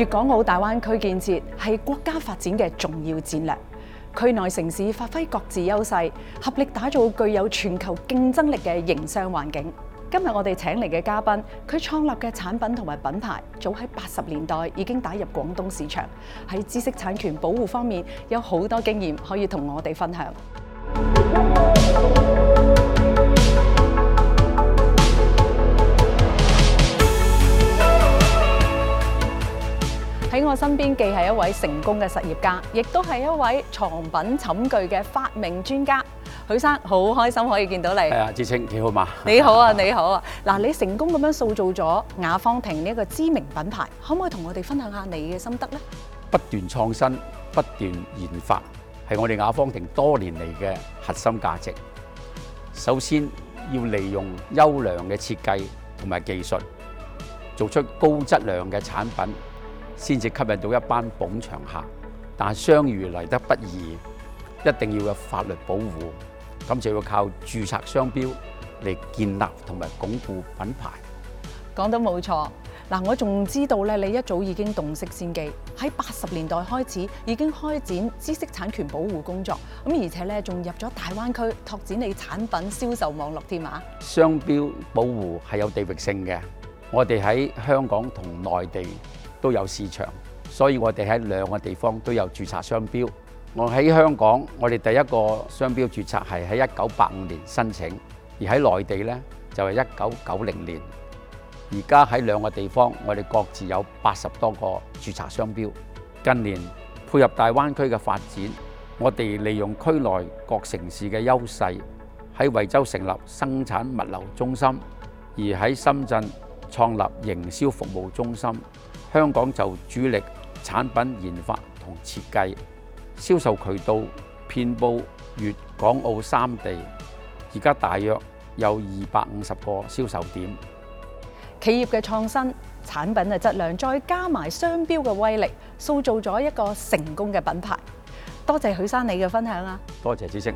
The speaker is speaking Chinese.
粤港澳大湾区建设系国家发展嘅重要战略，区内城市发挥各自优势，合力打造具有全球竞争力嘅营商环境。今日我哋请嚟嘅嘉宾，佢创立嘅产品同埋品牌，早喺八十年代已经打入广东市场，喺知识产权保护方面有好多经验可以同我哋分享。喺我身邊，既係一位成功嘅實業家，亦都係一位藏品審具嘅發明專家。許生好開心可以見到你。係啊，志清，你好嘛？你好啊，你好啊。嗱，你成功咁樣塑造咗雅芳庭呢一個知名品牌，可唔可以同我哋分享下你嘅心得呢？不斷創新，不斷研發，係我哋雅芳庭多年嚟嘅核心價值。首先要利用優良嘅設計同埋技術，做出高質量嘅產品。先至吸引到一班捧場客，但相遇嚟得不易，一定要有法律保護，咁就要靠註冊商標嚟建立同埋鞏固品牌。講得冇錯，嗱，我仲知道咧，你一早已經洞悉先機，喺八十年代開始已經開展知識產權保護工作，咁而且咧仲入咗大灣區拓展你產品銷售網絡添啊！商標保護係有地域性嘅，我哋喺香港同內地。都有市場，所以我哋喺兩個地方都有註冊商標。我喺香港，我哋第一個商標註冊係喺一九八五年申請，而喺內地呢，就係一九九零年。而家喺兩個地方，我哋各自有八十多個註冊商標。近年配合大灣區嘅發展，我哋利用區內各城市嘅優勢，喺惠州成立生產物流中心，而喺深圳。創立營銷服務中心，香港就主力產品研發同設計，銷售渠道遍布粵港澳三地，而家大約有二百五十個銷售點。企業嘅創新產品嘅質量，再加埋商標嘅威力，塑造咗一個成功嘅品牌。多謝許生你嘅分享啊！多謝知持